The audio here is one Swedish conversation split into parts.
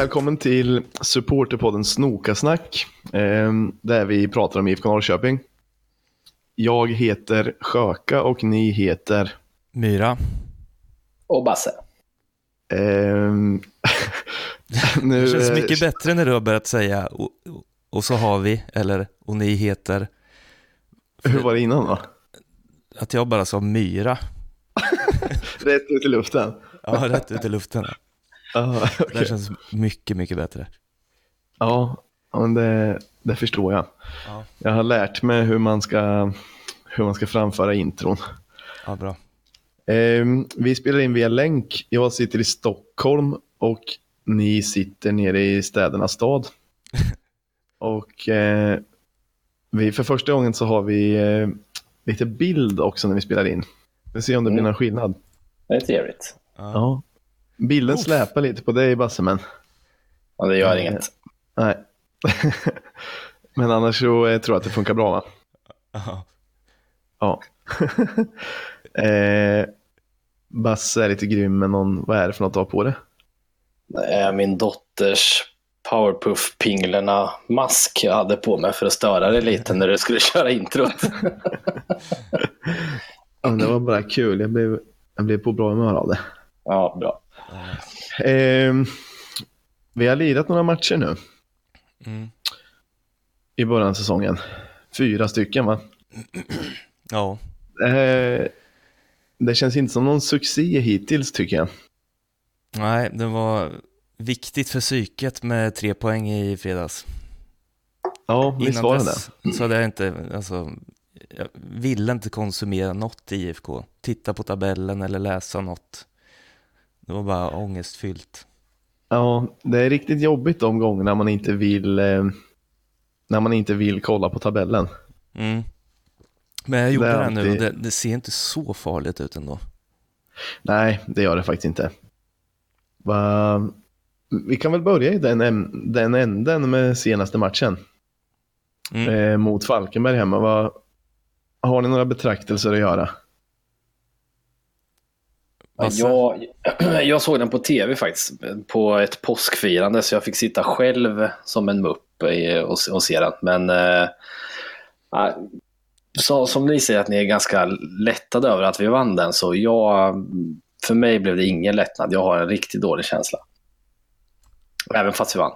välkommen till supporterpodden Snokasnack. Eh, där vi pratar om IFK Norrköping. Jag heter Sjöka och ni heter? Myra. Och Basse. Eh, nu, det känns mycket bättre när du har börjat säga och, och så har vi, eller och ni heter. Hur var det innan då? Att jag bara sa Myra. rätt ut i luften? Ja, rätt ut i luften. Ah, okay. Det känns mycket, mycket bättre. Ja, men det, det förstår jag. Ja. Jag har lärt mig hur man ska, hur man ska framföra intron. Ja, bra. Eh, vi spelar in via länk. Jag sitter i Stockholm och ni sitter nere i städernas stad. och eh, vi, för första gången så har vi eh, lite bild också när vi spelar in. Vi ser om det blir mm. någon skillnad. Det är trevligt. Ja. Bilden Uff. släpar lite på dig Basse, men... Ja, det gör inget. Nej. men annars så eh, tror jag att det funkar bra va? Aha. Ja. eh, Basse är lite grym med någon, vad är det för något du har på det? Det är min dotters powerpuff-pinglerna mask jag hade på mig för att störa dig lite när du skulle köra introt. ja, det var bara kul, jag blev, jag blev på bra humör av det. Ja, bra. Eh, vi har lirat några matcher nu. Mm. I början av säsongen. Fyra stycken va? Ja. Eh, det känns inte som någon succé hittills tycker jag. Nej, det var viktigt för psyket med tre poäng i fredags. Ja, visst var det det. så hade jag inte, alltså, jag ville inte konsumera något i IFK. Titta på tabellen eller läsa något. Det var bara ångestfyllt. Ja, det är riktigt jobbigt de gångerna man inte vill eh, när man inte vill kolla på tabellen. Mm. Men jag gjorde det, det nu och det, det, ser inte så farligt ut ändå. Nej, det gör det faktiskt inte. Va... Vi kan väl börja i den, den änden med senaste matchen. Mm. Eh, mot Falkenberg hemma. Va... Har ni några betraktelser att göra? Jag, jag såg den på tv faktiskt, på ett påskfirande, så jag fick sitta själv som en mupp och, och se den. Men äh, så, som ni säger att ni är ganska lättade över att vi vann den, så jag, för mig blev det ingen lättnad. Jag har en riktigt dålig känsla. Även fast vi vann.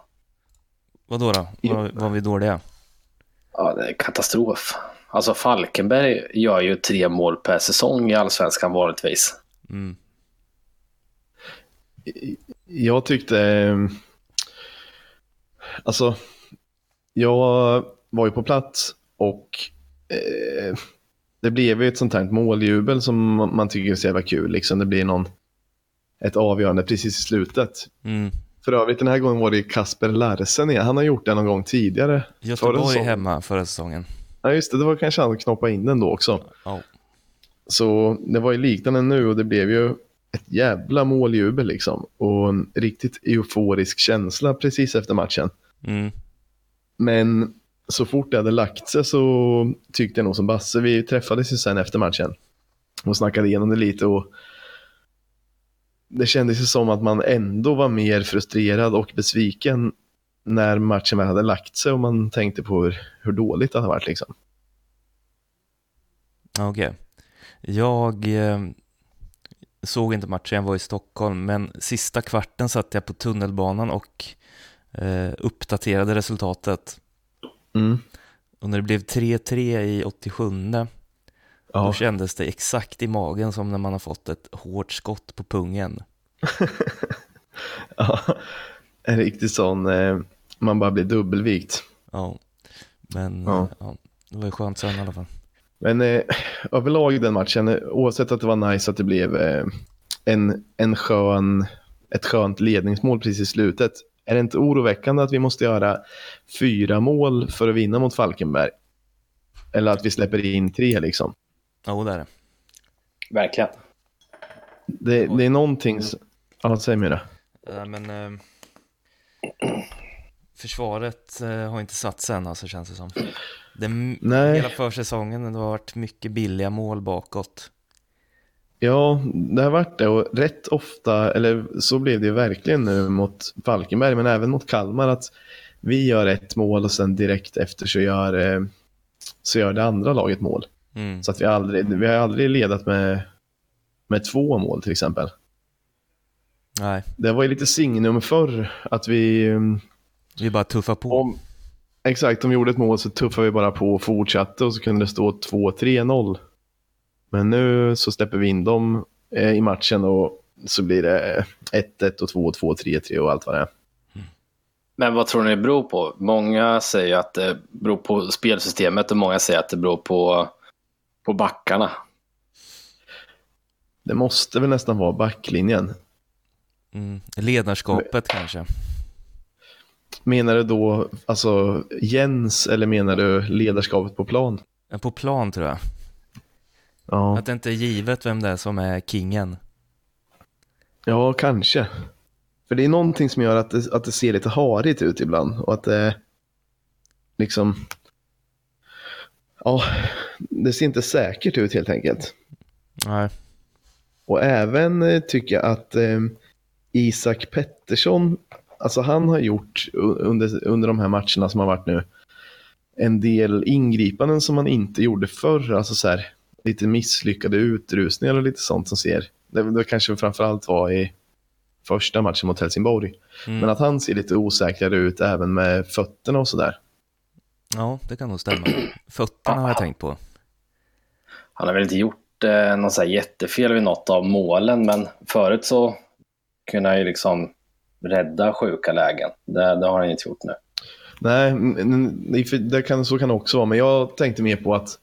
Vadå då? Var, var vi dåliga? Ja, det är katastrof. Alltså Falkenberg gör ju tre mål per säsong i Allsvenskan vanligtvis. Mm jag tyckte, alltså, jag var ju på plats och eh, det blev ju ett sånt här måljubel som man tycker är så jävla kul. Liksom. Det blir någon, ett avgörande precis i slutet. Mm. För övrigt den här gången var det Kasper Larsen Han har gjort det någon gång tidigare. Göteborg hemma förra säsongen. Ja just det, det var kanske han som knoppade in den då också. Oh. Så det var ju liknande nu och det blev ju ett jävla måljubel liksom. Och en riktigt euforisk känsla precis efter matchen. Mm. Men så fort det hade lagt sig så tyckte jag nog som Basse, vi träffades ju sen efter matchen och snackade igenom det lite och det kändes ju som att man ändå var mer frustrerad och besviken när matchen väl hade lagt sig och man tänkte på hur, hur dåligt det hade varit liksom. Okej. Okay. Jag eh, såg inte matchen, jag var i Stockholm, men sista kvarten satt jag på tunnelbanan och eh, uppdaterade resultatet. Mm. Och när det blev 3-3 i 87 ja. då kändes det exakt i magen som när man har fått ett hårt skott på pungen. ja, en riktig sån, eh, man bara blir dubbelvikt. Ja, men ja. Ja, det var ju skönt sen i alla fall. Men eh, överlag den matchen, oavsett att det var nice att det blev eh, en, en skön, ett skönt ledningsmål precis i slutet. Är det inte oroväckande att vi måste göra fyra mål för att vinna mot Falkenberg? Eller att vi släpper in tre liksom? Jo, det är det. Verkligen. Det, det är någonting... Ja, säg mig det. Ja, men... Eh, försvaret eh, har inte satt än, alltså, känns det som. Det, Nej. Hela försäsongen det har varit mycket billiga mål bakåt. Ja, det har varit det och rätt ofta, eller så blev det ju verkligen nu mot Falkenberg, men även mot Kalmar, att vi gör ett mål och sen direkt efter så gör, eh, så gör det andra laget mål. Mm. Så att vi, aldrig, vi har aldrig ledat med, med två mål till exempel. Nej, Det var ju lite signum förr att vi, eh, vi bara tuffar på. om, exakt, om vi gjorde ett mål så tuffade vi bara på och fortsatte och så kunde det stå 2-3-0. Men nu så släpper vi in dem eh, i matchen och så blir det 1-1 och 2-2, 3-3 och allt vad det är. Men vad tror ni det beror på? Många säger att det beror på spelsystemet och många säger att det beror på, på backarna. Det måste väl nästan vara backlinjen. Mm. Ledarskapet kanske. Menar du då alltså Jens eller menar du ledarskapet på plan? Eh, På plan tror jag. Ja, Att det inte är givet vem det är som är kingen. ja kanske. För det är någonting som gör att det, att det ser lite harigt ut ibland och att det liksom... Ja, det ser inte säkert ut helt enkelt. Nej. Och även eh, tycker jag att eh, Isak Pettersson, alltså han har gjort under, under de här matcherna som har varit nu en del ingripanden som man inte gjorde förr. Alltså så här, lite misslyckade utrustningar och lite sånt som ser. Det, det kanske framförallt var i första matchen mot Helsingborg. Mm. Men att han ser lite osäkrare ut även med fötterna och sådär. Ja, det kan nog stämma. Fötterna har jag tänkt på. Han har väl inte gjort eh, något jättefel vid något av målen, men förut så kunde han ju liksom rädda sjuka lägen. Det, det har han inte gjort nu. Nej, det kan, så kan det också vara. Men jag tänkte mer på att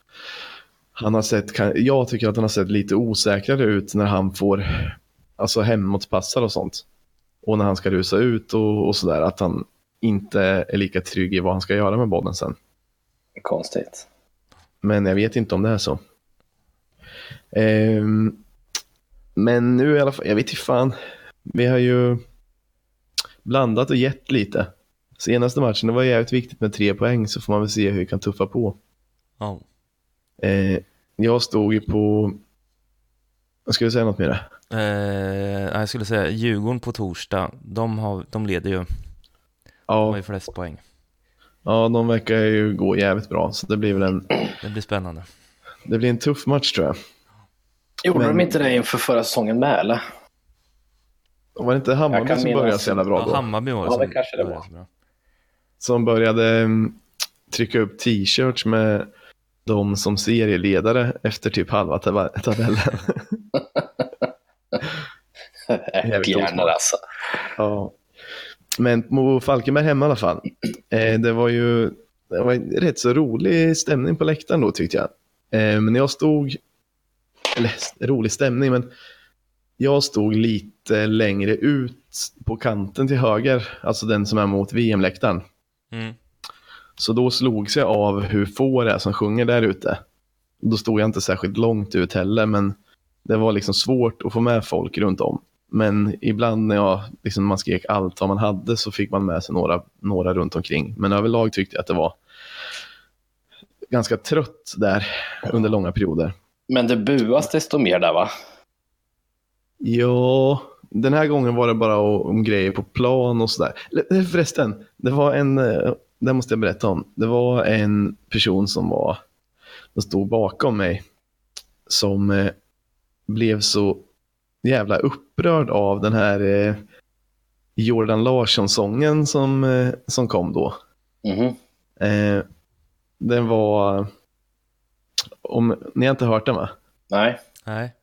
han har sett, jag tycker att han har sett lite osäkrare ut när han får alltså hemåtpassar och sånt. Och när han ska rusa ut och, och sådär. Att han inte är lika trygg i vad han ska göra med bollen sen. Konstigt. Men jag vet inte om det är så. Ehm, men nu i alla fall, jag vet inte fan. Vi har ju blandat och gett lite. Senaste matchen, det var jävligt viktigt med tre poäng så får man väl se hur vi kan tuffa på. Ja. Eh, jag stod ju på... Jag skulle säga något mer. Eh, jag skulle säga Djurgården på torsdag, de, har, de leder ju. De har Ja, ju flest poäng. ja, de verkar ju gå jävligt bra så det blir väl en, Det blir spännande. det blir en tuff match tror jag. Gjorde Men- de inte det inför förra säsongen med, eller? Och var det inte Hammarby som började så jävla bra Ja, då? Hammarby var det Ja, det som kanske det började var. så bra. som började mm, trycka upp t-shirts med de som serieledare efter typ halva tab- tabellen. Osmart. alltså. ja. Men mot Falkenberg hemma i alla fall. Eh, det var ju det var en rätt så rolig stämning på läktaren då tyckte jag. Eh, men jag stod, eller rolig stämning, men jag stod lite längre ut på kanten till höger, alltså den som är mot VM-läktaren. Mm. Så då slogs jag av hur få det är som sjunger där ute. Då stod jag inte särskilt långt ut heller, men det var liksom svårt att få med folk runt om. Men ibland när jag, liksom man skrek allt vad man hade så fick man med sig några, några runt omkring. Men överlag tyckte jag att det var ganska trött där under långa perioder. Men det buas desto mer där, va? Ja, den här gången var det bara om, om grejer på plan och sådär. Eller, Förresten, det var en, eh, det måste jag berätta om. Det var en person som var, som stod bakom mig som eh, blev så jävla upprörd av den här eh, Jordan Larsson-sången som, eh, som kom då. Mhm. Eh, den var, om ni har inte hört den va? Nej. Nej.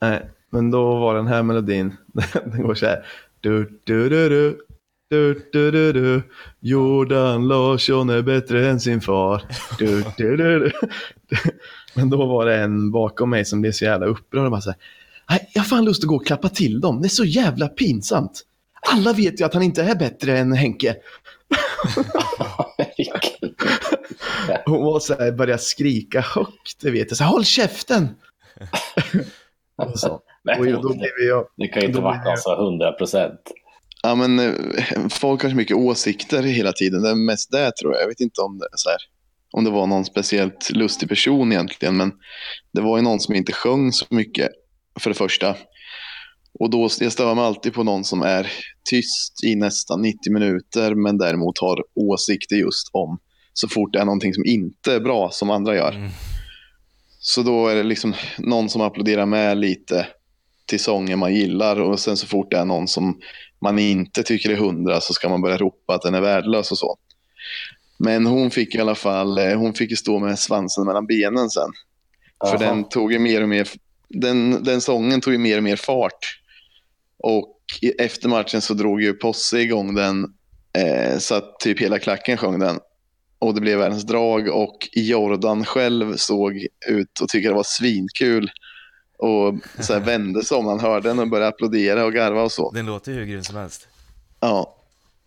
Nej, men då var den här melodin, den går så här. Du, du, du, du, du, du, du, du. Jordan Larsson är bättre än sin far. Du, du, du, du. Men då var det en bakom mig som blev så jävla upprörd och bara så här. Nej, jag har fan lust att gå och klappa till dem. Det är så jävla pinsamt. Alla vet ju att han inte är bättre än Henke. Hon var så här, började skrika högt, det vet jag. Så här, Håll käften! Så. Men Och då blev jag, det kan ju inte vara alltså 100 procent. Ja, men eh, folk har så mycket åsikter hela tiden. Det är mest det tror jag. Jag vet inte om det, så här, om det var någon speciellt lustig person egentligen. Men det var ju någon som inte sjöng så mycket. för det första. Och då, jag stör mig alltid på någon som är tyst i nästan 90 minuter men däremot har åsikter just om så fort det är någonting som inte är bra som andra gör. Mm. Så då är det liksom någon som applåderar med lite till sånger man gillar och sen så fort det är någon som man inte tycker är hundra så ska man börja ropa att den är värdelös och så. Men hon fick i alla fall, eh, hon fick ju stå med svansen mellan benen sen. För Jaha. den tog ju mer och mer, den, den sången tog ju mer och mer fart. Och efter matchen så drog ju Posse igång den eh, så att typ hela klacken sjöng den. Och det blev världens drag och Jordan själv såg ut och tyckte det var svinkul. Och så här vände sig om han hörde den och började applådera och garva och så. Den låter ju hur grym som helst. Ja,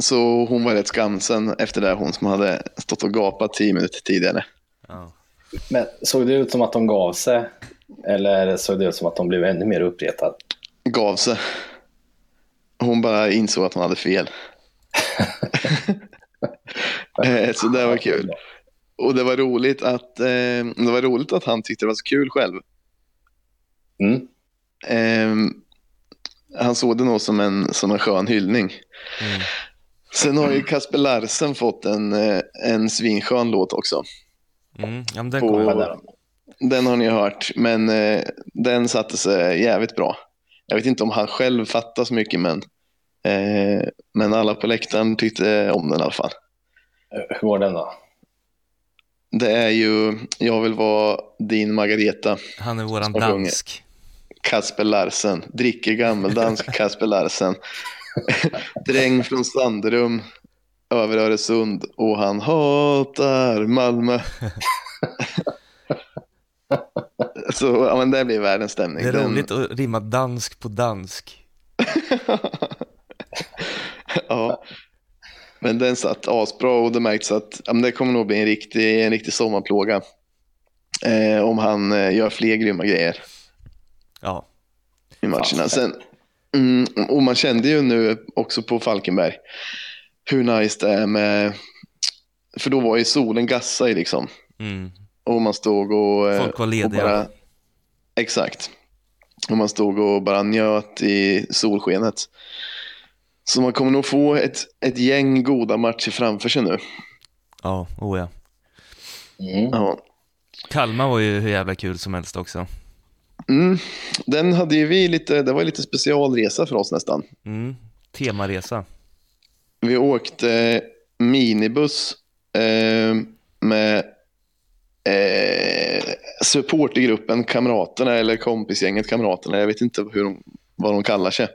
så hon var rätt skamsen efter det, hon som hade stått och gapat tio minuter tidigare. Ja. Men såg det ut som att de gav sig? Eller såg det ut som att de blev ännu mer uppretade? Gav sig. Hon bara insåg att hon hade fel. Eh, så det var kul. Och det var roligt att, eh, det var roligt att han tyckte det var så kul själv. Mm. Eh, han såg det nog som en, som en skön hyllning. Mm. Sen har ju Kasper Larsen fått en, eh, en svinskön låt också. Mm. Ja, den På-. Den har ni hört, men eh, den satte sig jävligt bra. Jag vet inte om han själv fattar så mycket, men, eh, men alla på läktaren tyckte om den i alla fall. Hur går den då? Det är ju Jag vill vara din Margareta, Han är våran dansk. Kasper Larsen. Dricker gammeldansk Kasper Larsen. Dräng från Sanderum över Öresund och han hatar Malmö. Så ja, men det blir världens stämning. Det är Den- roligt att rimma dansk på dansk. ja. Men den satt asbra och det märks att ja, det kommer nog bli en riktig, en riktig sommarplåga. Eh, om han eh, gör fler grymma grejer Ja, i matcherna. Sen, mm, och man kände ju nu också på Falkenberg hur nice det är med... För då var ju solen gassa i liksom. mm. Och man stod och... eh, folk var lediga. bara, exakt. Och man stod och bara njöt i solskenet. Så man kommer nog få ett, ett gäng goda matcher framför sig nu. Ja, oh ja. Mm. Ja. Kalmar var ju hur jävla kul som helst också. Mm. Den hade ju vi lite, det var lite specialresa för oss nästan. Mm. Temaresa. Vi åkte minibuss eh, med eh, supportergruppen Kamraterna eller kompisgänget Kamraterna. Jag vet inte hur de, vad de kallar sig.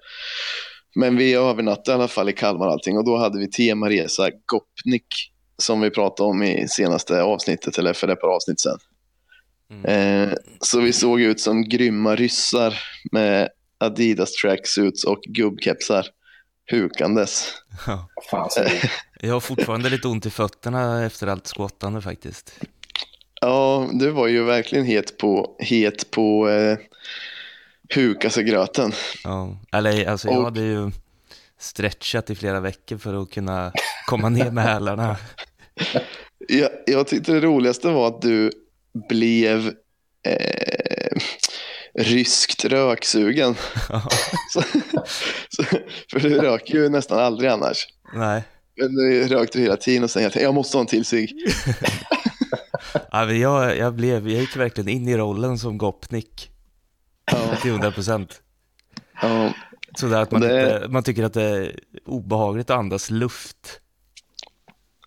Men vi övernattade i alla fall i Kalmar och allting och då hade vi temaresa Gopnik som vi pratade om i senaste avsnittet eller för ett par avsnitt sedan. Mm. Eh, så vi såg ut som grymma ryssar med Adidas tracksuits och gubbkepsar hukandes. Ja. Jag har fortfarande lite ont i fötterna efter allt skottande faktiskt. Ja, du var ju verkligen het på, het på eh, huka sig gröten. Ja. Eller alltså jag Och- hade ju stretchat i flera veckor för att kunna komma ner med hälarna. Jag, jag tyckte det roligaste var att du blev eh, ryskt röksugen. Så, så, för du röker ju nästan aldrig annars. Nej. Men nu rökte du hela tiden och sen jag tänkte, jag måste ha en till cigg. Ja, jag, jag, blev, jag gick verkligen in i rollen som Gopnik Ja, till 100 procent. ja, Sådär att man, Det- inte, man tycker att det är obehagligt att andas luft.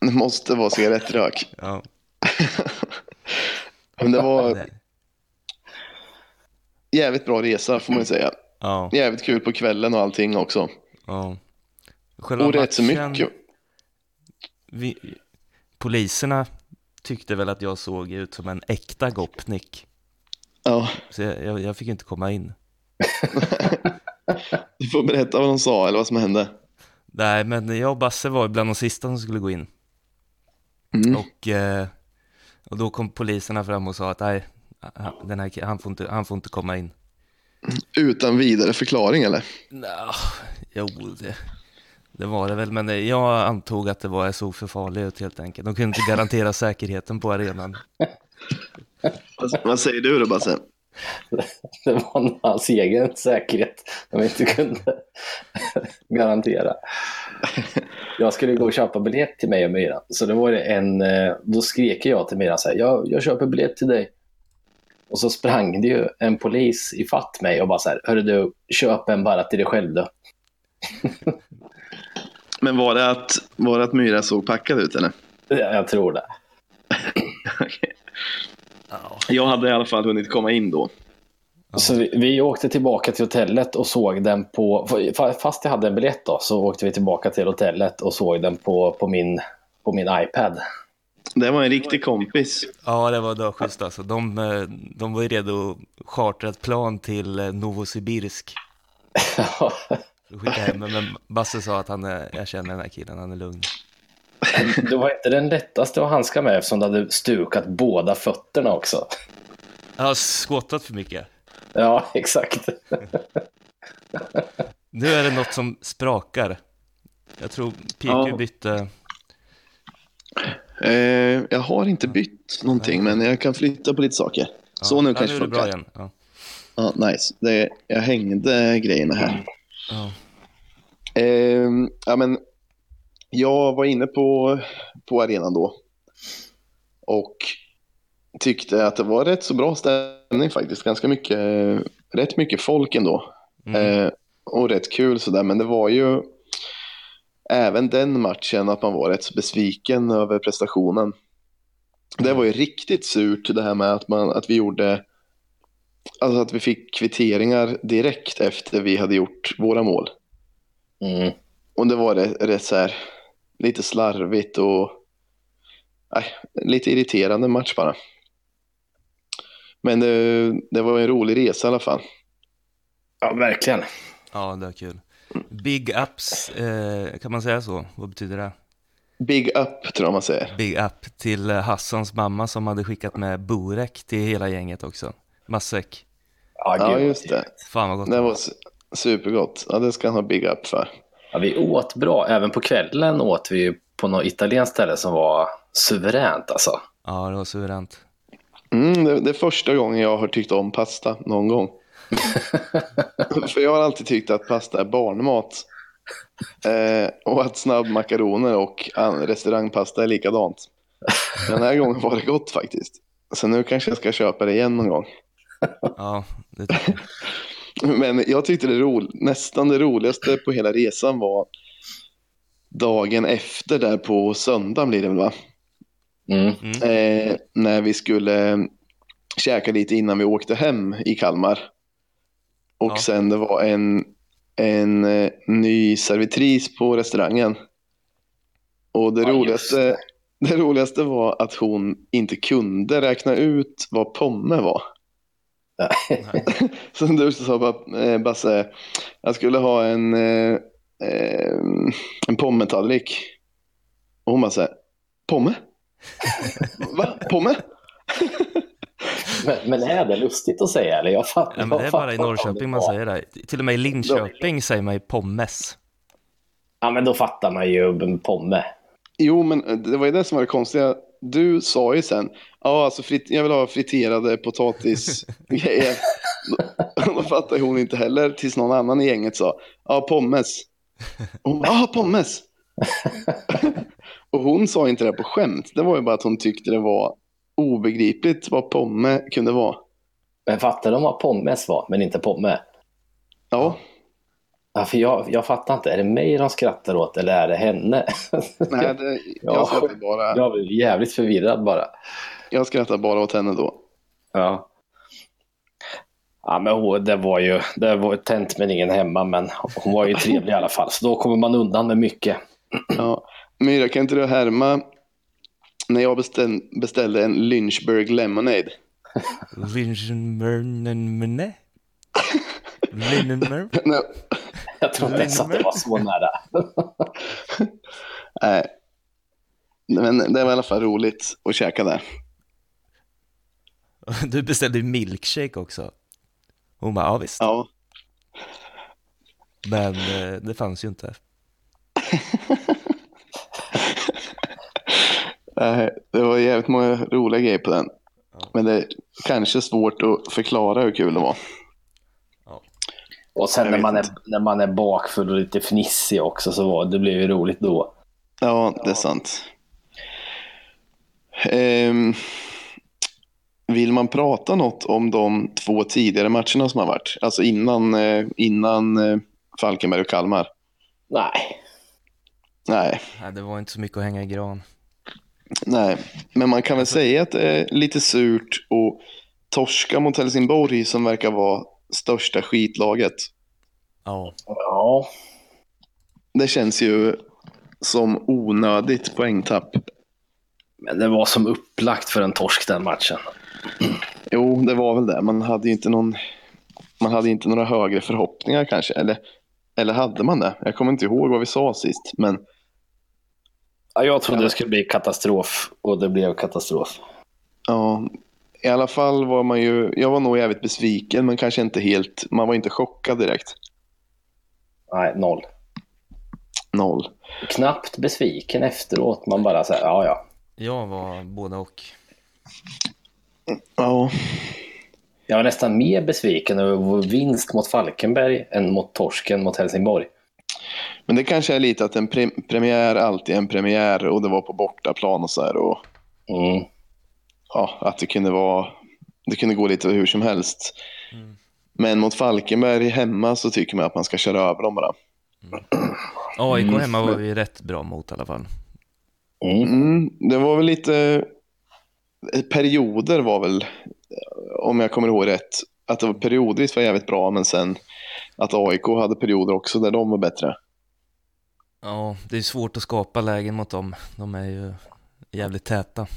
det måste vara cigarettrök. Ja. Men det var jävligt bra resa får man ju säga. Ja, Jävligt kul på kvällen och allting också. ja. Själva Och rätt så mycket. Vi, poliserna tyckte väl att jag såg ut som en äkta Gopnik. Ja, Så jag, jag, jag fick inte komma in. du får berätta vad de sa eller vad som hände. Nej, men jag och Basse var bland de sista som skulle gå in. Mm. Och, eh, och då kom poliserna fram och sa att nej, han, den här, han, får inte, han får inte komma in. Utan vidare förklaring eller? Nå, jo, det, det var det väl, men eh, jag antog att det var såg för farlig ut helt enkelt. De kunde inte garantera säkerheten på arenan. Vad, vad säger du då Basse? Det var hans egen säkerhet som inte kunde garantera. Jag skulle gå och köpa biljett till mig och Myran. Så det var det en, eh, då skrek jag till Myran så här, jag, jag köper biljett till dig. Och så sprang det ju en polis i fatt mig och bara så här, hörru du, köp en bara till dig själv då. Men var det att, var det att Myra såg packad ut eller? Jag, jag tror det. Jag hade i alla fall hunnit komma in då. Så vi, vi åkte tillbaka till hotellet och såg den på, fast jag hade en biljett då, så åkte vi tillbaka till hotellet och såg den på, på, min, på min iPad. Det var en riktig kompis. Ja, det var schysst alltså. De, eh, de var ju redo att chartra ett plan till eh, Novosibirsk. Så skickade hem, men Basse sa att han är, jag känner den här killen, han är lugn. Det var inte den lättaste att handska med eftersom du hade stukat båda fötterna också. Jag har skottat för mycket. Ja, exakt. nu är det något som sprakar. Jag tror PQ ja. bytte... Eh, jag har inte bytt någonting, men jag kan flytta på lite saker. Ja. Så nu ja, kanske nu är det bra igen. Ja. ja nice. Det, jag hängde grejerna här. Ja. Eh, ja, men jag var inne på, på arenan då. Och tyckte att det var rätt så bra stämning faktiskt. Ganska mycket, rätt mycket folk ändå. Mm. Eh, och rätt kul sådär. Men det var ju även den matchen att man var rätt så besviken över prestationen. Det var ju riktigt surt det här med att, man, att vi gjorde Alltså att vi fick kvitteringar direkt efter vi hade gjort våra mål. Mm. Och det var rätt, rätt så här, lite slarvigt och nej, lite irriterande match bara. Men det, det var en rolig resa i alla fall. Ja, verkligen. Ja, det var kul. Big ups, eh, kan man säga så? Vad betyder det? Big up tror jag man säger. Big up till Hassans mamma som hade skickat med Burek till hela gänget också. Matsäck. Ja, ja, just det. Fan vad gott. Det var supergott. Ja, det ska han ha big up för. Ja, vi åt bra. Även på kvällen åt vi på något italienskt ställe som var suveränt alltså. Ja, det var suveränt. Mm, det, det är första gången jag har tyckt om pasta någon gång. För jag har alltid tyckt att pasta är barnmat. Eh, och att snabbmakaroner och restaurangpasta är likadant. Den här gången var det gott faktiskt. Så nu kanske jag ska köpa det igen någon gång. Ja, det jag. Men jag tyckte det ro, nästan det roligaste på hela resan var dagen efter där på söndagen blir det väl va? Mm. mm. Eh, när vi skulle käka lite innan vi åkte hem i Kalmar. Och ja. sen det var en, en eh, ny servitris på restaurangen. Och det, ja, roligaste, det roligaste var att hon inte kunde räkna ut vad pomme var. Så du sa bara, eh, Basse, jag skulle ha en, eh, eh en pommetallrik. Och hon bara så här, pomme? Va? Pomme? men, men, är det lustigt att säga? Eller? Jag fattar, ja, men det är bara i Norrköping man säger det. Till och med i Linköping säger man ju pommes. Ja, men då fattar man ju pomme. Jo, men det var ju det som var det konstiga. Du sa ju sen, ja, alltså frit, jag vill ha friterade potatisgrejer. då, då fattade hon inte heller tills någon annan i gänget sa, ja, pommes. Och hon ja, pommes. och hon sa inte det på skämt. Det var ju bara att hon tyckte det var obegripligt vad pomme kunde vara. Men fattade de vad pommes var, men inte pomme? Ja. Ja, för jag, jag fattar inte, är det mig de skrattar åt eller är det henne? Nej, det, jag ja, skrattar bara. Jag blir jävligt förvirrad bara. Jag skrattar bara åt henne då. Ja. Ja, men hon, det var ju det var tänt men ingen hemma, men hon var ju trevlig i alla fall. Så då kommer man undan med mycket. Ja. Myra, kan inte du härma när jag beställ, beställde en Lynchburg Lemonade? Lynchburg Lindenmer? Jag tror inte ens att det var så nära. Nej. Men det var i alla fall roligt att käka där. Du beställde milkshake också. Hon bara, ja visst. Ja. Men eh, det fanns ju inte. Nej, det var jävligt många roliga grejer på den. Men det är kanske svårt att förklara hur kul det var. Och sen när man, är, när man är bakfull och lite fnissig också så var det blev ju roligt då. Ja, det är sant. Ehm, vill man prata något om de två tidigare matcherna som har varit? Alltså innan, eh, innan eh, Falkenberg och Kalmar? Nej. Nej, Nej, det var inte så mycket att hänga i gran. nej. Men man kan väl säga att det är lite surt och torska mot Helsingborg som verkar vara största skitlaget. Ja, Ja. Det känns ju som onödigt poängtapp. Men det var som upplagt för en torsk den matchen. Jo, det var väl det. Man hade ju inte någon... Man hade inte några högre förhoppningar kanske. Eller, eller hade man det? Jag kommer inte ihåg vad vi sa sist. Men Ja, jag trodde det skulle bli katastrof och det blev katastrof. ja, i alla fall var man ju... Jag var nog jävligt besviken, men kanske inte helt... Man var inte chockad direkt. Nej, noll. Noll. Knappt besviken efteråt. Man bara säger ja, ja. jag var både och. Ja, Jag var nästan mer besviken över vår vinst mot Falkenberg än mot torsken mot Helsingborg. men det kanske är lite att en pre- premiär alltid är en premiär och det var på bortaplan och så här. Och, Mm. Ja, att det kunde vara... Det kunde gå lite hur som helst. Mm. Men mot Falkenberg hemma så tycker man att man ska köra över dem bara. AIK Mm. hemma var vi rätt bra mot i alla fall. Mm. Mm, det var väl lite... Perioder var väl, om jag kommer ihåg rätt, att det var periodvis var jävligt bra, men sen att AIK hade perioder också där de var bättre. Ja, det är svårt att skapa lägen mot dem. De är ju jävligt täta.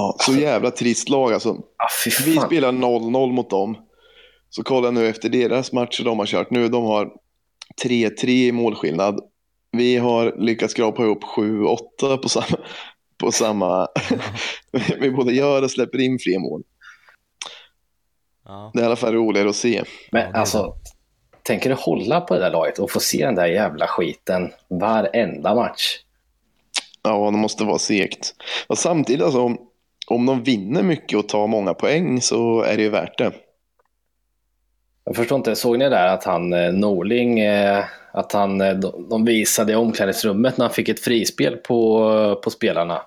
Ja, så jävla trist lag alltså. Ah, Vi spelar 0-0 mot dem. Så kolla nu efter deras matcher de har kört nu. De har 3-3 i målskillnad. Vi har lyckats skrapa ihop 7-8 på samma... På samma vi både gör och släpper in fler mål. Ja. Det är i alla fall roligare att se. Men alltså, tänker du hålla på det där laget och få se den där jävla skiten varenda match? Ja, det måste vara segt. Och samtidigt, alltså, om, de vinner mycket och tar många poäng så är det ju värt det. Jag förstår inte, såg ni där att han eh, Norling, eh, att han, eh, de, de visade i omklädningsrummet när han fick ett frispel på, på spelarna?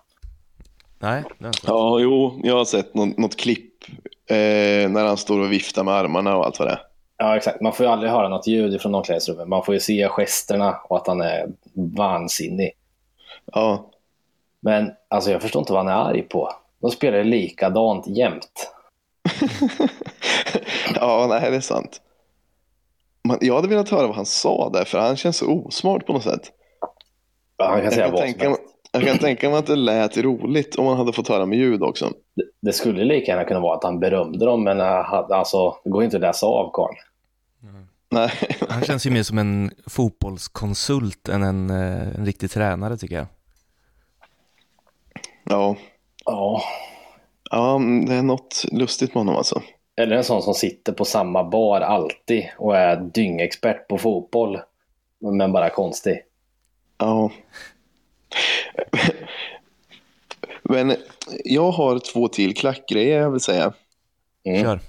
Nej. Ja, jo, jag har sett något, något klipp eh, när han står och viftar med armarna och allt vad det är. Ja, exakt. Man får ju aldrig höra något ljud från omklädningsrummet. Man får ju se gesterna och att han är vansinnig. Ja, Men alltså, jag förstår inte vad han är arg på. De spelar likadant jämt. ja nej, det är sant. Man, jag hade velat höra vad han sa där, för han känns så osmart på något sätt. Ja, han kan Jag säga kan, vad som tänka, helst. jag kan tänka mig att det lät roligt om man hade fått höra med ljud också. Det, det skulle lika gärna kunna vara att han berömde dem, men eh, alltså, det går inte att läsa av karln. Nej, Han känns ju mer som en fotbollskonsult än en, eh, en riktig tränare tycker jag. ja. Ja. ja, mm, det är något lustigt med honom alltså. Eller en sån som sitter på samma bar alltid och är dyngexpert på fotboll, men bara konstig. Ja. Men jag har två till klackgrejer jag vill säga. Mm. Kör.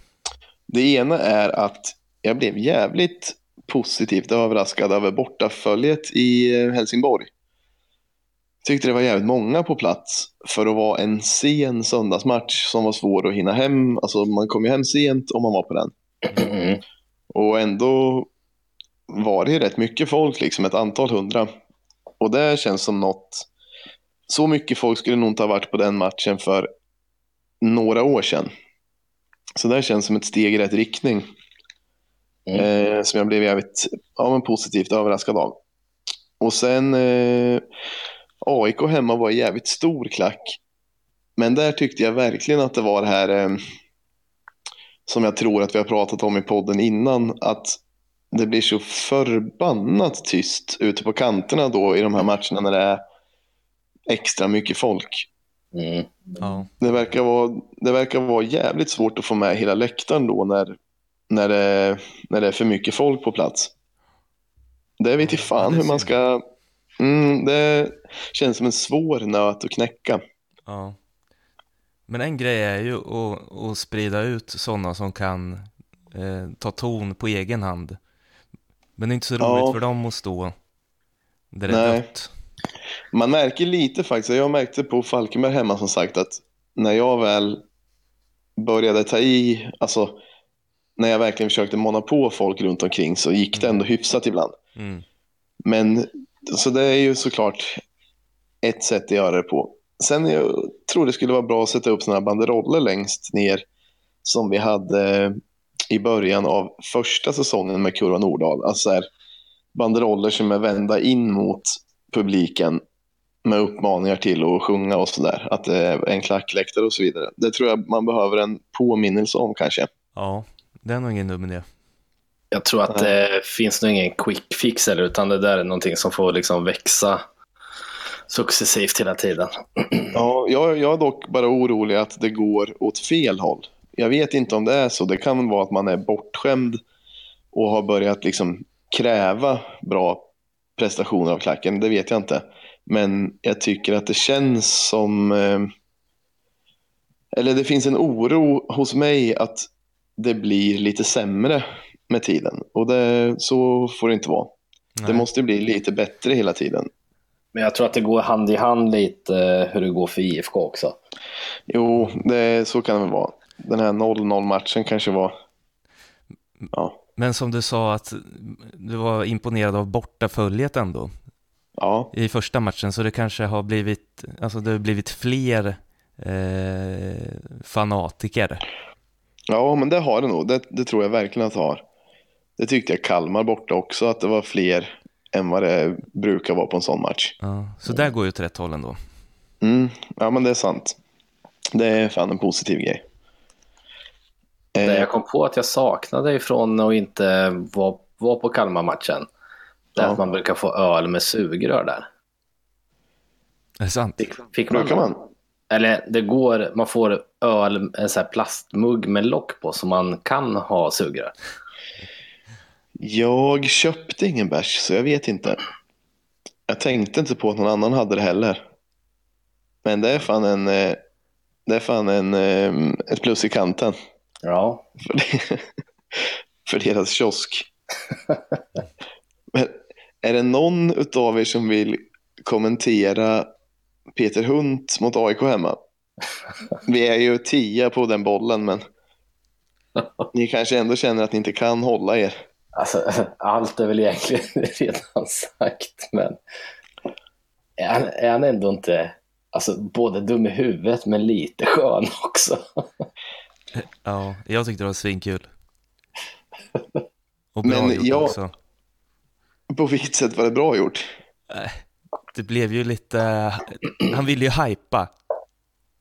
Det ena är att jag blev jävligt positivt överraskad över bortaföljet i Helsingborg. Tyckte det var jävligt många på plats för att vara en sen söndagsmatch som var svår att hinna hem. Alltså man kom ju hem sent om man var på den. Mm. Och ändå var det ju rätt mycket folk, liksom ett antal hundra. Och det känns som något... Så mycket folk skulle nog inte ha varit på den matchen för några år sedan. Så det känns som ett steg i rätt riktning. Mm. Eh, som jag blev jävligt ja, men positivt överraskad av. Och sen eh, AIK hemma var jävligt stor klack. Men där tyckte jag verkligen att det var det här eh, som jag tror att vi har pratat om i podden innan. Att det blir så förbannat tyst ute på kanterna då i de här matcherna när det är extra mycket folk. Mm. Ja. Det verkar vara, det verkar vara jävligt svårt att få med hela läktaren då när, när, det, när det är för mycket folk på plats. Det vet i Ja, fan hur man ska... Mm, det känns som en svår nöt att knäcka. ja. Men en grej är ju att, att sprida ut sådana som kan eh, ta ton på egen hand. Men det är inte så roligt Ja. för dem att stå där det är dött. Man märker lite faktiskt, jag märkte på Falkenberg hemma som sagt att när jag väl började ta i, alltså när jag verkligen försökte mana på folk runt omkring så gick det ändå hyfsat ibland. Mm. Men så det är ju såklart ett sätt att göra det på. Sen jag tror det skulle vara bra att sätta upp sådana här banderoller längst ner som vi hade eh, i början av första säsongen med Kurva Nordahl. Alltså här, banderoller som är vända in mot publiken med uppmaningar till att sjunga och sådär. Att det är en klackläktare och så vidare. Det tror jag man behöver en påminnelse om kanske. Ja, det är nog ingen dum idé. Jag tror att det finns nog ingen quick fix eller utan det där är någonting som får liksom växa successivt hela tiden. Ja, jag, jag är dock bara orolig att det går åt fel håll. Jag vet inte om det är så. Det kan vara att man är bortskämd och har börjat liksom kräva bra prestationer av klacken. Det vet jag inte. Men jag tycker att det känns som... Eh, eller det finns en oro hos mig att det blir lite sämre med tiden. Och det, så får det inte vara. Det Nej. måste bli lite bättre hela tiden. Men jag tror att det går hand i hand lite eh, hur det går för IFK också. Jo, det, så kan det väl vara. Den här 0-0 matchen kanske var... Ja, Men som du sa att du var imponerad av bortaföljet ändå ja, i första matchen, så det kanske har blivit, alltså det har blivit fler eh, fanatiker. ja men det har det nog. Det, det tror jag verkligen att det har. Det tyckte jag Kalmar borta också, att det var fler än vad det brukar vara på en sån match. Ja, så där går ju åt rätt håll ändå. Mm, ja, men det är sant. Det är fan en positiv grej. Det Eh, jag kom på att jag saknade ifrån att inte vara var på Kalmar-matchen. Det är Ja. att man brukar få öl med sugrör där. Är det sant? Fick, fick man, brukar man? Eller det går, man får öl, en sån här plastmugg med lock på så man kan ha sugrör. Jag köpte ingen bärs, så jag vet inte. Jag tänkte inte på att någon annan hade det heller. Men det är fan en, eh, det är fan en, eh, ett plus i kanten. Ja, för, det, för deras kiosk. Men är det någon utav er som vill kommentera Peter Hunt mot AIK hemma? Vi är ju tio på den bollen, men ni kanske ändå känner att ni inte kan hålla er. Alltså allt är väl egentligen redan sagt, men är han, är han ändå inte alltså, både dum i huvudet men lite skön också? Ja, jag tyckte det var svinkul. Och Men bra gjort jag- också. På vilket sätt var det bra gjort? Det blev ju lite, han ville ju hypa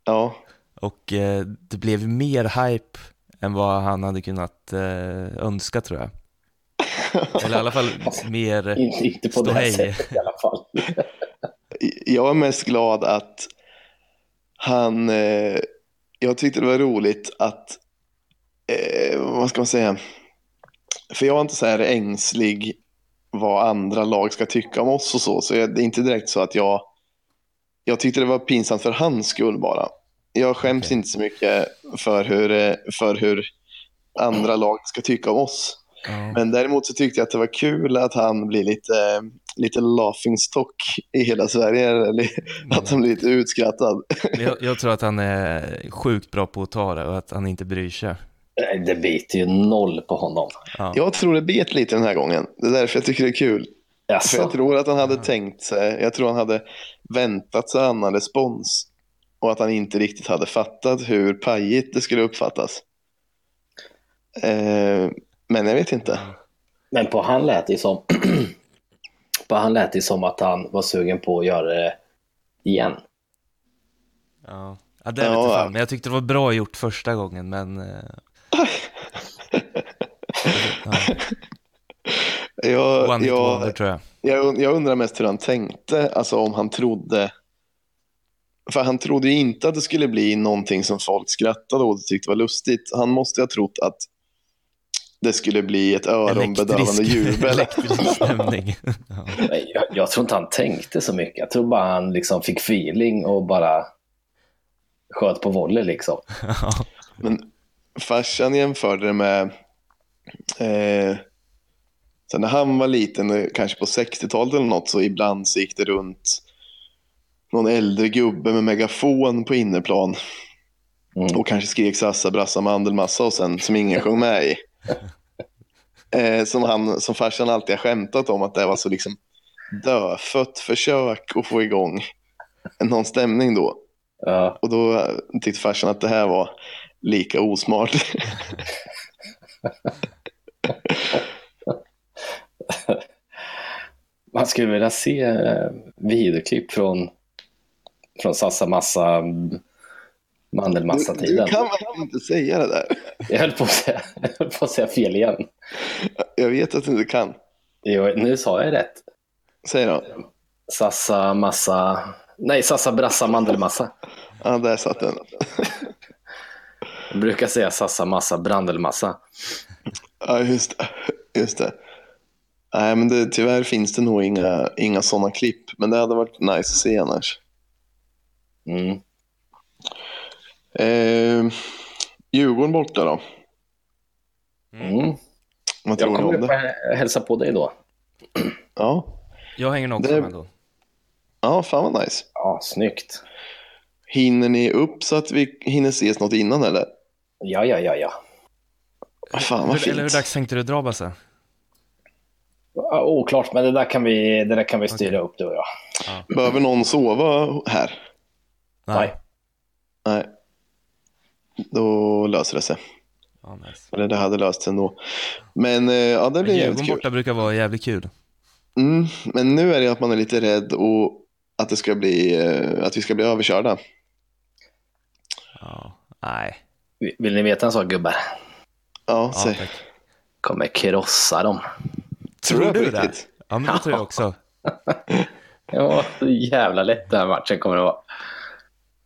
Ja, och eh, det blev mer hype än vad han hade kunnat eh, önska tror jag. Eller i alla fall mer inte, inte på det här sättet i alla fall. jag är mest glad att han... Eh, jag tyckte det var roligt att... Eh, vad ska man säga? För jag är inte så här ängslig vad andra lag ska tycka om oss och så. Så jag, det är inte direkt så att jag... Jag tyckte det var pinsamt för hans skull bara. Jag skäms Okej. inte så mycket för hur, eh, för hur andra lag ska tycka om oss. Ja. Men däremot så tyckte jag att det var kul att han blir lite, lite laughing stock i hela Sverige. Eller att han blir lite utskrattad. Jag, jag tror att han är sjukt bra på att ta det och att han inte bryr sig. Nej, Det biter ju noll på honom. Ja. Jag tror det bet lite den här gången. Det är därför jag tycker det är kul. För jag tror att han hade tänkt sig, jag tror han hade väntat sig annan respons. Och att han inte riktigt hade fattat hur pajigt det skulle uppfattas. Eh, men jag vet inte. Men på han lät det som på han lät det som att han var sugen på att göra det igen. Ja, ja det är Ja. lite fan. Men jag tyckte det var bra gjort första gången, men... eh, ja, Jag, one jag, wonder tror jag. Jag, jag undrar mest hur han tänkte, alltså om han trodde... För han trodde ju inte att det skulle bli någonting som folk skrattade åt och tyckte var lustigt. Han måste ha trott att det skulle bli ett öronbedövande jubel. elektrisk stämning. ja. Jag, jag tror inte han tänkte så mycket. Jag tror bara han liksom fick feeling och bara sköt på volley liksom. Men farsan jämförde det med eh, så när han var liten, eh, kanske på 60-talet eller något, så ibland så gick det runt någon äldre gubbe med megafon på innerplan Mm. och kanske skrek Sassa, Brassa, Mandelmassa och sen som ingen sjöng med i. Eh, som, han, som farsan alltid har skämtat om att det var så liksom dödfött försök att få igång någon stämning då. Ja. Och då tyckte farsan att det här var lika osmart. Man skulle vilja se eh, videoklipp från, från Sassa Massa mm, Du, du Mandelmassa-tiden. kan väl inte säga det där? Jag höll på att säga, jag höll på att säga fel igen. Jag vet att du inte kan. Jo, nu sa jag rätt. Säg då. Sassa Massa... Nej, Sassa Brassa Mandelmassa. Ja, där satt den. Jag brukar säga Sassa Massa Brandelmassa. Ja, just det. Just det. Nej, men det, tyvärr finns det nog inga, inga sådana klipp. Men det hade varit nice att se annars. Mm. Eh, Djurgården borta då? Mm. Vad Jag tror ni kommer om det? hälsa på dig då. Ja. Jag hänger nog också Det- med då. ja, fan vad nice. Ja, snyggt. Hinner ni upp så att vi hinner ses något innan eller? Ja, ja, ja, ja. Fan vad Hur, eller hur fint. dags tänkte du dra Basse? Ja, Oklart, men det där kan vi, det där kan vi styra upp du och jag. Behöver någon sova här? Nej. Nej. Då löser det sig. Ja, nice. Eller det hade löst sig ändå. Men eh, ja, det blir jävligt kul. borta brukar vara jävligt kul. Mm, men nu är det att man är lite rädd och att, det ska bli, eh, att vi ska bli överkörda. Ja, nej. Vill ni veta en sak gubbar? Ja, Ja, säg. tack. Kommer krossa dem. Tror du det du det? riktigt? Ja, men det tror jag också. Ja, så jävla lätt den här matchen kommer det vara.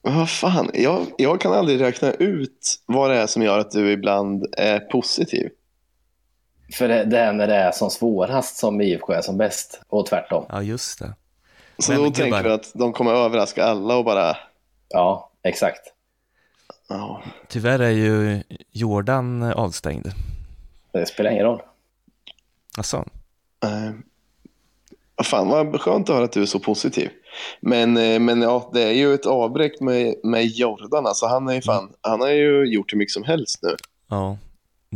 Men vad fan, jag, jag kan aldrig räkna ut vad det är som gör att du ibland är positiv. För det, det är när det är som svårast som IFK är som bäst. Och tvärtom. Ja, just det. Så Men då gubbar- tänker du att de kommer överraska alla och bara... Ja, exakt. Ja, Tyvärr är ju Jordan avstängd. Det spelar ingen roll. Alltså, vad fan vad skönt att höra att du är så positiv. Men, eh, men ja, det är ju ett avbräck med, med Jordan. Alltså, han, är ju fan, han har ju gjort hur mycket som helst nu. ja.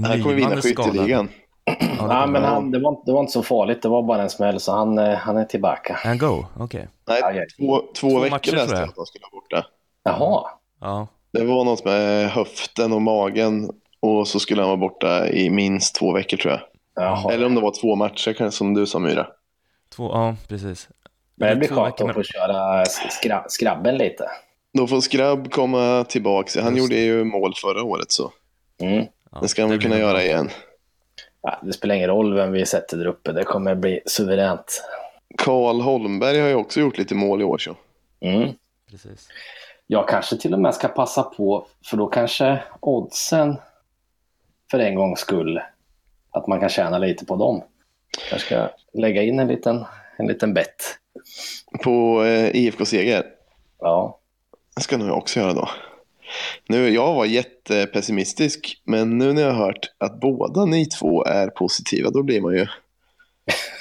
Han kommer vinna Nyman skytteligan. Ja, kommer men han. han, det, var, inte- det var inte så farligt. Det var bara en smäll, så han, eh, han är tillbaka. Han go? Okej. Nej, ja. två, två, Två veckor läste jag att de skulle vara borta. Jaha. Ja. Det var något med höften och magen och så skulle han vara borta i minst två veckor tror jag. Jaha. Eller om det var två matcher kanske som du sa Myra. Två, ja, precis. Men det blir skönt att få köra skra, skrabben lite. Då får Skrabb komma tillbaka. Han Just gjorde ju mål förra året så Mm. Det ska han väl kunna göra igen. Ja, det spelar ingen roll vem vi sätter där uppe. Det kommer bli suveränt. Karl Holmberg har ju också gjort lite mål i år så. Mm. Precis. Jag kanske till och med ska passa på, för då kanske oddsen för en gångs skull, att man kan tjäna lite på dem. Jag ska lägga in en liten, en liten bett. På eh, IFK-seger. Ja, Det ska nog jag också göra då. Nu, jag var jättepessimistisk, men nu när jag har hört att båda ni två är positiva, då blir man ju...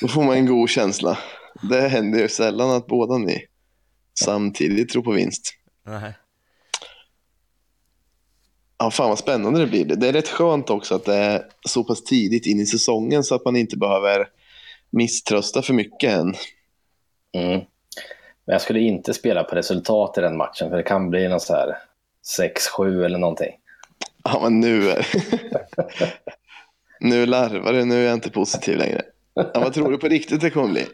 Då får man en god känsla. Det händer ju sällan att båda ni samtidigt tror på vinst. Nej. Ja, fan vad spännande det blir. Det är rätt skönt också att det är så pass tidigt in i säsongen så att man inte behöver misströsta för mycket än. Mm. Men jag skulle inte spela på resultat i den matchen, för det kan bli någon så här 6-7 eller någonting. Ja, men nu är Nu larvar det, nu är jag inte positiv längre. Ja, vad tror du på riktigt det kommer bli?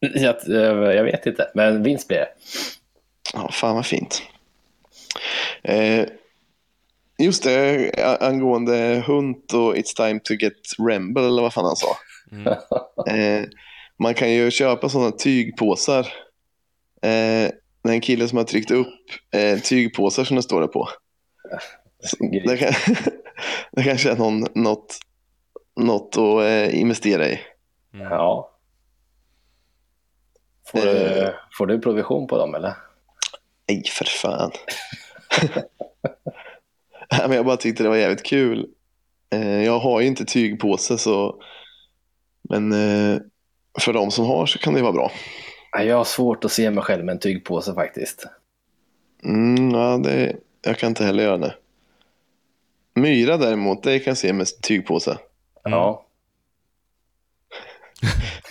Jag, eh, jag vet inte, men vinst blir det. Ja, fan vad fint. Eh, just det, angående Hunt och It's time to get Remble, eller vad fan han sa. Mm. Eh, man kan ju köpa sådana tygpåsar. Eh, det är en kille som har tryckt upp eh, tygpåsar som det står det på. Det, kan, det kanske är någon, något, något att eh, investera i. Mm. Ja. Får du, Eh. får du provision på dem eller? Nej, för fan. Nej, men jag bara tyckte det var jävligt kul. Eh, jag har ju inte tygpåse så... Men eh, för de som har så kan det vara bra. Ja, Jag har svårt att se mig själv med en tygpåse faktiskt. Mm, ja, det, jag kan inte heller göra det. Myra däremot, det kan jag se med tygpåse. Mm. Ja.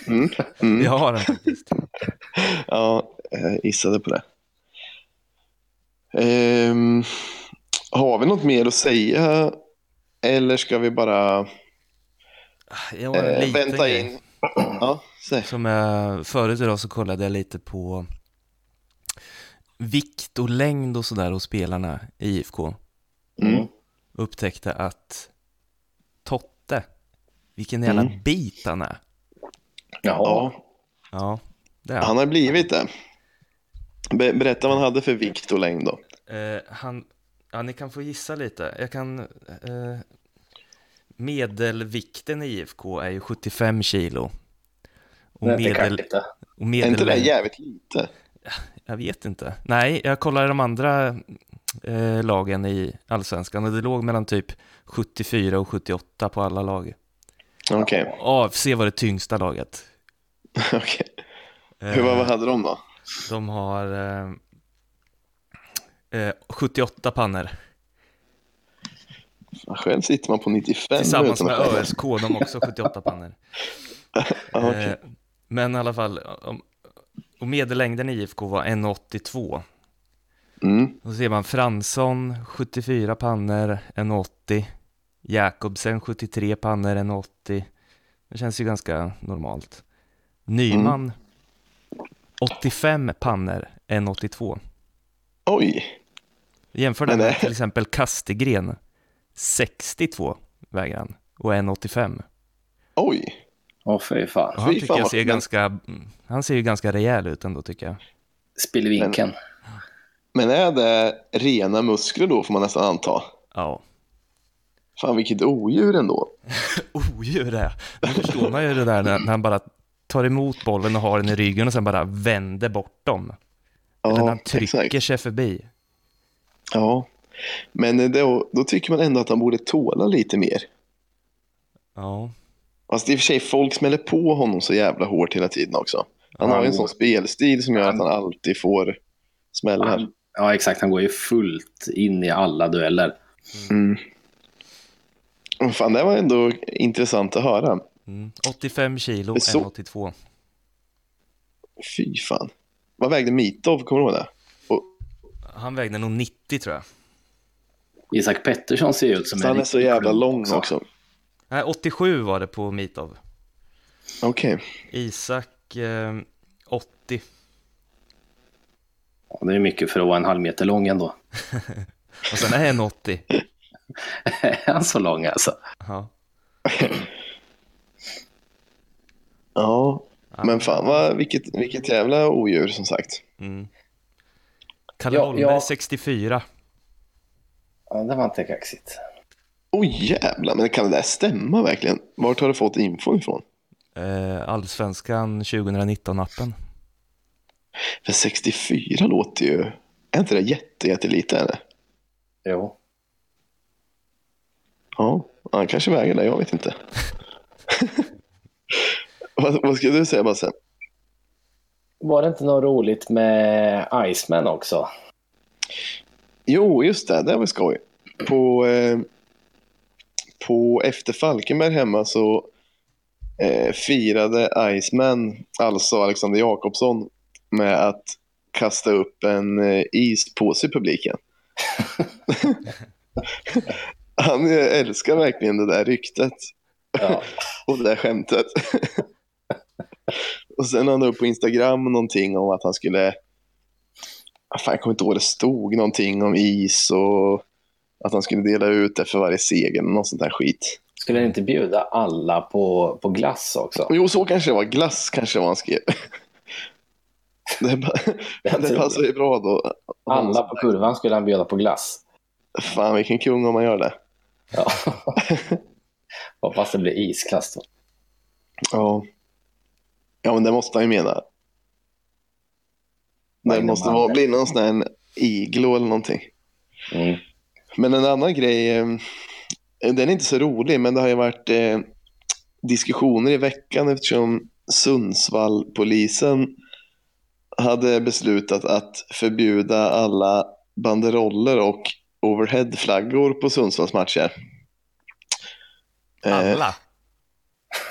Mm, mm. Jag har den faktiskt. Ja, jag gissade på det. Ehm, har vi något mer att säga? Eller ska vi bara en eh, vänta grej. in? Ja, säg. Som jag, förut idag så kollade jag lite på vikt och längd och sådär hos spelarna i IFK. Mm. Upptäckte att Totte, vilken jävla Mm. bit han är. Jaha. Ja, det är han. han har blivit det. Be- berätta vad han hade för vikt och längd då. Eh, han, ja, ni kan få gissa lite. Jag kan, eh, medelvikten i IFK är ju 75 kilo. Och Det inte medel, kanske inte. och Är inte det medel, jävligt lite? jag vet inte. Nej, jag kollade de andra eh, lagen i Allsvenskan och det låg mellan typ 74 och 78 på alla lag. Okej. AFC var det tyngsta laget. Okej. Eh, Hur, vad, vad hade de då? De har eh, eh, 78 pannor. Själv sitter man på 95. Tillsammans med. ÖSK, de har också 78 pannor. Okej. Eh, men i alla fall, och medellängden i IFK var 1,82. Mm. Då ser man Fransson 74 pannor, 1,80. Jakobsen 73 pannor, 1,80. Det känns ju ganska normalt. Nyman 85 pannor, 1,82. Oj, Jämför det med till exempel Kastegren 62 väger han och 1,85. oj. Åh fy fan. Och han Fy tycker fan jag ser men- ganska, han ser ju ganska rejäl ut ändå tycker jag. Spillvinkeln. Men är det rena muskler då får man nästan anta? Ja. Fan vilket odjur ändå. Odjur är Nu förstår man ju det där när, när han bara tar emot bollen och har den i ryggen och sen bara vänder bort dem. Eller när Ja, han trycker exakt. sig förbi. Ja, men då, då tycker man ändå att han borde tåla lite mer. Ja. Fast i och för sig, folk smäller på honom så jävla hårt hela tiden också. Han Ja, har ju en sån spelstil som gör att han alltid får smällar. Ja, exakt. Han går ju fullt in i alla dueller. Mm. Och Fan, det var ändå intressant att höra. Mm. 85 kilo, så- 1,82. Fy fan. Vad vägde Mitov? Kommer du ihåg det? Han vägde nog 90 tror jag. Isak Pettersson ser ut som Så han är så jävla lång också. Nej, 87 var det på Mitov. Okej. Isak eh, 80. Ja, det är mycket för att vara en halv meter lång ändå. Och sen är han 80. Är han så lång alltså? Ja. Ja, Ja. men fan vad, vilket, vilket jävla odjur som sagt. Mm. Kalle Ja, Holmberg ja. 64. Ja, det var inte kaxigt. Oj jävlar, men kan det där stämma verkligen? Vart har du fått info ifrån? Eh, Allsvenskan 2019-appen. För 64 låter ju... Är inte det jätte, jättelite? Eller? Jo. Ja, han kanske väger det, jag vet inte. vad, vad skulle du säga Basse? Var det inte något roligt med Iceman också? Jo, just det, det var skoj. På, eh, på efter Falkenberg hemma så eh, firade Iceman, alltså Alexander Jakobsson, med att kasta upp en eh, ispåse i publiken. Han eh, älskar verkligen det där ryktet Ja. och det där skämtet. och sen han upp på Instagram någonting om att han skulle, fan, jag kommer inte ihåg, det stod någonting om is och att han skulle dela ut det för varje seger, något sånt där skit. Skulle han inte bjuda alla på, på glass också? Jo, så kanske det var. Glass kanske var han skrev. Det, det passar ju bra då. Alla på kurvan skulle han bjuda på glass. Fan vilken kung om man gör det. Ja. Hoppas det blir isklass då. Ja. Ja men det måste han ju mena. Det måste vara, bli någon sån här iglo eller någonting. Mm. Men en annan grej, eh, den är inte så rolig, men det har ju varit eh, diskussioner i veckan eftersom Sundsvallpolisen hade beslutat att förbjuda alla banderoller och overheadflaggor på Sundsvallsmatcher. Eh, Alla?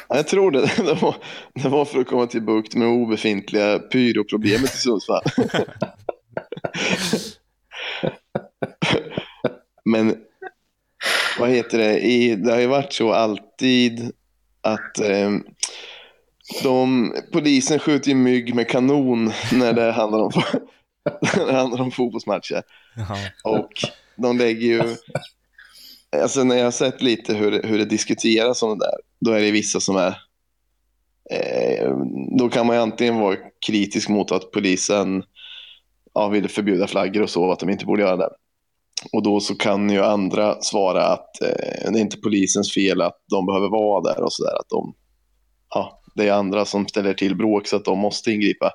Ja, Jag tror det. Det var, det var för att komma till bukt med obefintliga pyroproblemet i Sundsvall. Men vad heter det? I, det har ju varit så alltid att eh, de, polisen skjuter ju mygg med kanon när det handlar om, när det handlar om fotbollsmatcher. Ja. Och de lägger ju... Alltså när jag har sett lite hur, hur det diskuteras om det där, då är det vissa som är... Eh, då kan man ju antingen vara kritisk mot att polisen ja, vill förbjuda flaggor och så, att de inte borde göra det. Och då så kan ju andra svara att eh, det är inte polisens fel att de behöver vara där och sådär. Att de, ja, det är andra som ställer till bråk så att de måste ingripa.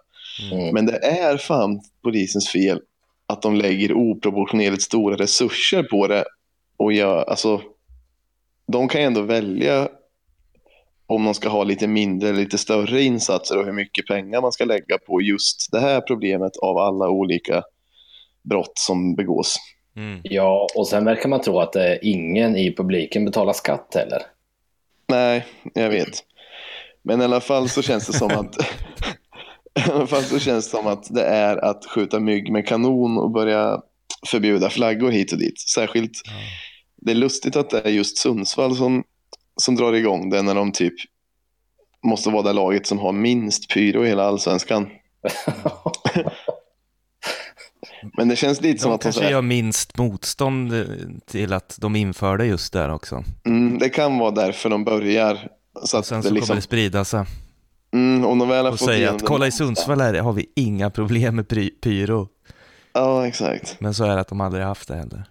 Mm. Men det är fan polisens fel att de lägger oproportionerligt stora resurser på det. Och jag, alltså, de kan ju ändå välja om de ska ha lite mindre eller lite större insatser och hur mycket pengar man ska lägga på just det här problemet av alla olika brott som begås. Mm. Ja, och sen verkar man tro att eh, ingen i publiken betalar skatt heller. Nej, jag vet. Men i alla fall så känns det som att i alla fall så känns det som att det är att skjuta mygg med kanon och börja förbjuda flaggor hit och dit. Särskilt. Det är lustigt att det är just Sundsvall som, som drar igång det när de typ måste vara det laget som har minst pyro i hela allsvenskan. Men det känns lite som De att de kanske gör minst motstånd till att de inför det just där också. mm, det kan vara därför de börjar. Så Och att sen det så liksom, kommer det sprida sig. mm, om de väl har Och fått säga att kolla i Sundsvall här har vi inga problem med pyro. Ja, exakt. Men så är det att de aldrig haft det heller.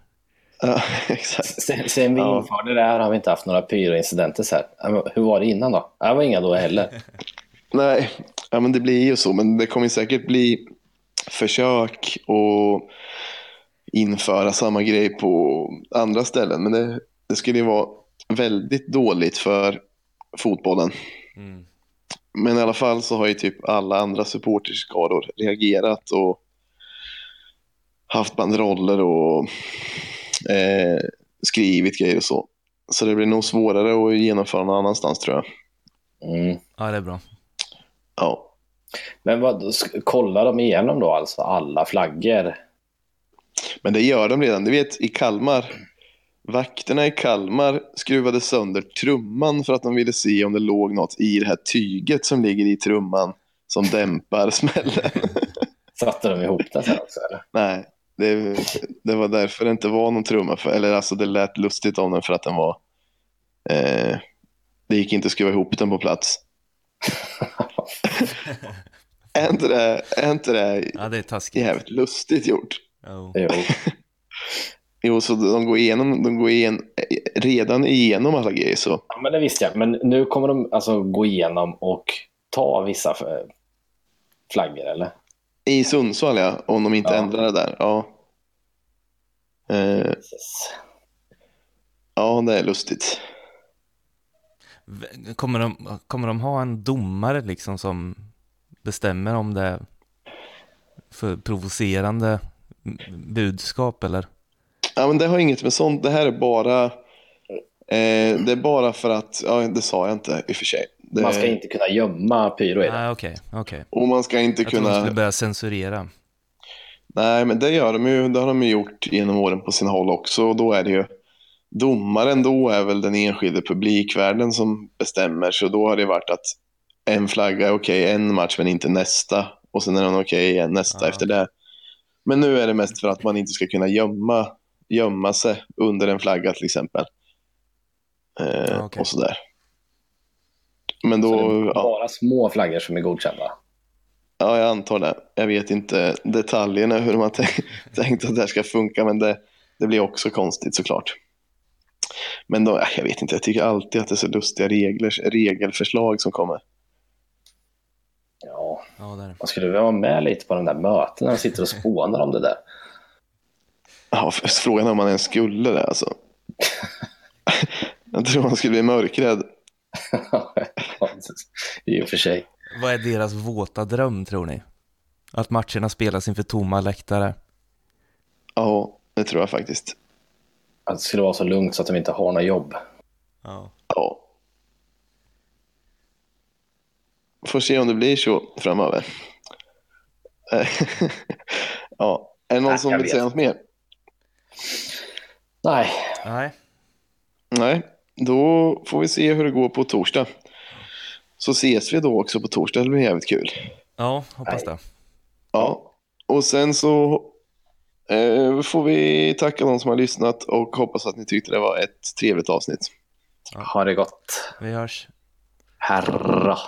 Ja, exakt. Sen, sen vi Ja. införde det här har vi inte haft några pyroincidenter. Så här. Hur var det innan då? Det var inga då heller. Nej, ja, men det blir ju så. Men det kommer säkert bli försök att införa samma grej på andra ställen. Men det, det skulle ju vara väldigt dåligt för fotbollen. Mm. Men i alla fall så har ju typ alla andra supporterskaror reagerat och haft banderoller och eh, skrivit grejer och så. Så det blir nog svårare att genomföra någon annanstans tror jag. Mm. Ja, det är bra. Ja. Men vad, kollar de igenom då alltså alla flaggor? Men det gör de redan. Du vet i Kalmar. Vakterna i Kalmar skruvade sönder trumman för att de ville se om det låg något i det här tyget som ligger i trumman som dämpar smällen. Satte de ihop det sen också eller? Nej, det, det var därför det inte var någon trumma. För, eller alltså det lät lustigt om den för att den var... Eh, det gick inte att skruva ihop den på plats. är, inte det, är inte det Ja, det är taskigt. jävligt lustigt gjort? Jo. Jo. Jo, så de går igenom, de går igen, redan igenom alla grejer så. Ja, men det visste jag. Men nu kommer de alltså gå igenom och ta vissa eh, flaggor eller? I Sundsvall ja, om de inte Ja. ändrar det där. Ja. Eh, Yes. ja, det är lustigt. Kommer de, kommer de ha en domare liksom som bestämmer om det är för provocerande budskap eller? Ja, men det har inget med sånt. Det här är bara... Eh, det är bara för att, ja det sa jag inte i och för sig. Det, Man ska inte kunna gömma pyro i det. Nej, okej, okej. Och man ska inte Jag kunna... skulle börja censurera. Nej, men det gör de ju. Det har de ju gjort genom åren på sina håll också. Och då är det ju... Domaren då är väl den enskilde publikvärden som bestämmer. Så då har det varit att en flagga är okej en match men inte nästa. Och sen är den okej igen nästa Ja. efter det. Men nu är det mest för att man inte ska kunna gömma, gömma sig under en flagga till exempel. Eh, Ja, okej. Och sådär. Men Så då, det är ja, bara små flaggor som är godkända. ja, jag antar det. Jag vet inte detaljerna hur har tänkt, att det här ska funka, men det, det blir också konstigt såklart. Men då, jag vet inte, jag tycker alltid att det är så lustiga regler, regelförslag som kommer. Ja, Ja, där. man skulle vilja vara med lite på de där mötena och sitter och spånar om det där. Ja, frågan är om man ens skulle det alltså. Jag tror man skulle bli mörkrädd. I och för sig. Vad är deras våta dröm tror ni? Att matcherna spelas inför tomma läktare? Ja, det tror jag faktiskt. Att det skulle vara så lugnt så att de inte har några jobb. Ja. Ja. Får se om det blir så framöver. ja, är det någon Nej, som vill vet. säga något mer? Nej, Nej. Nej, då får vi se hur det går på torsdag. Så ses vi då också på torsdag, det blir jävligt kul. Ja, hoppas det. Ja, och sen så eh, får vi tacka de som har lyssnat och hoppas att ni tyckte det var ett trevligt avsnitt. ha det gott. Vi hörs. Herra.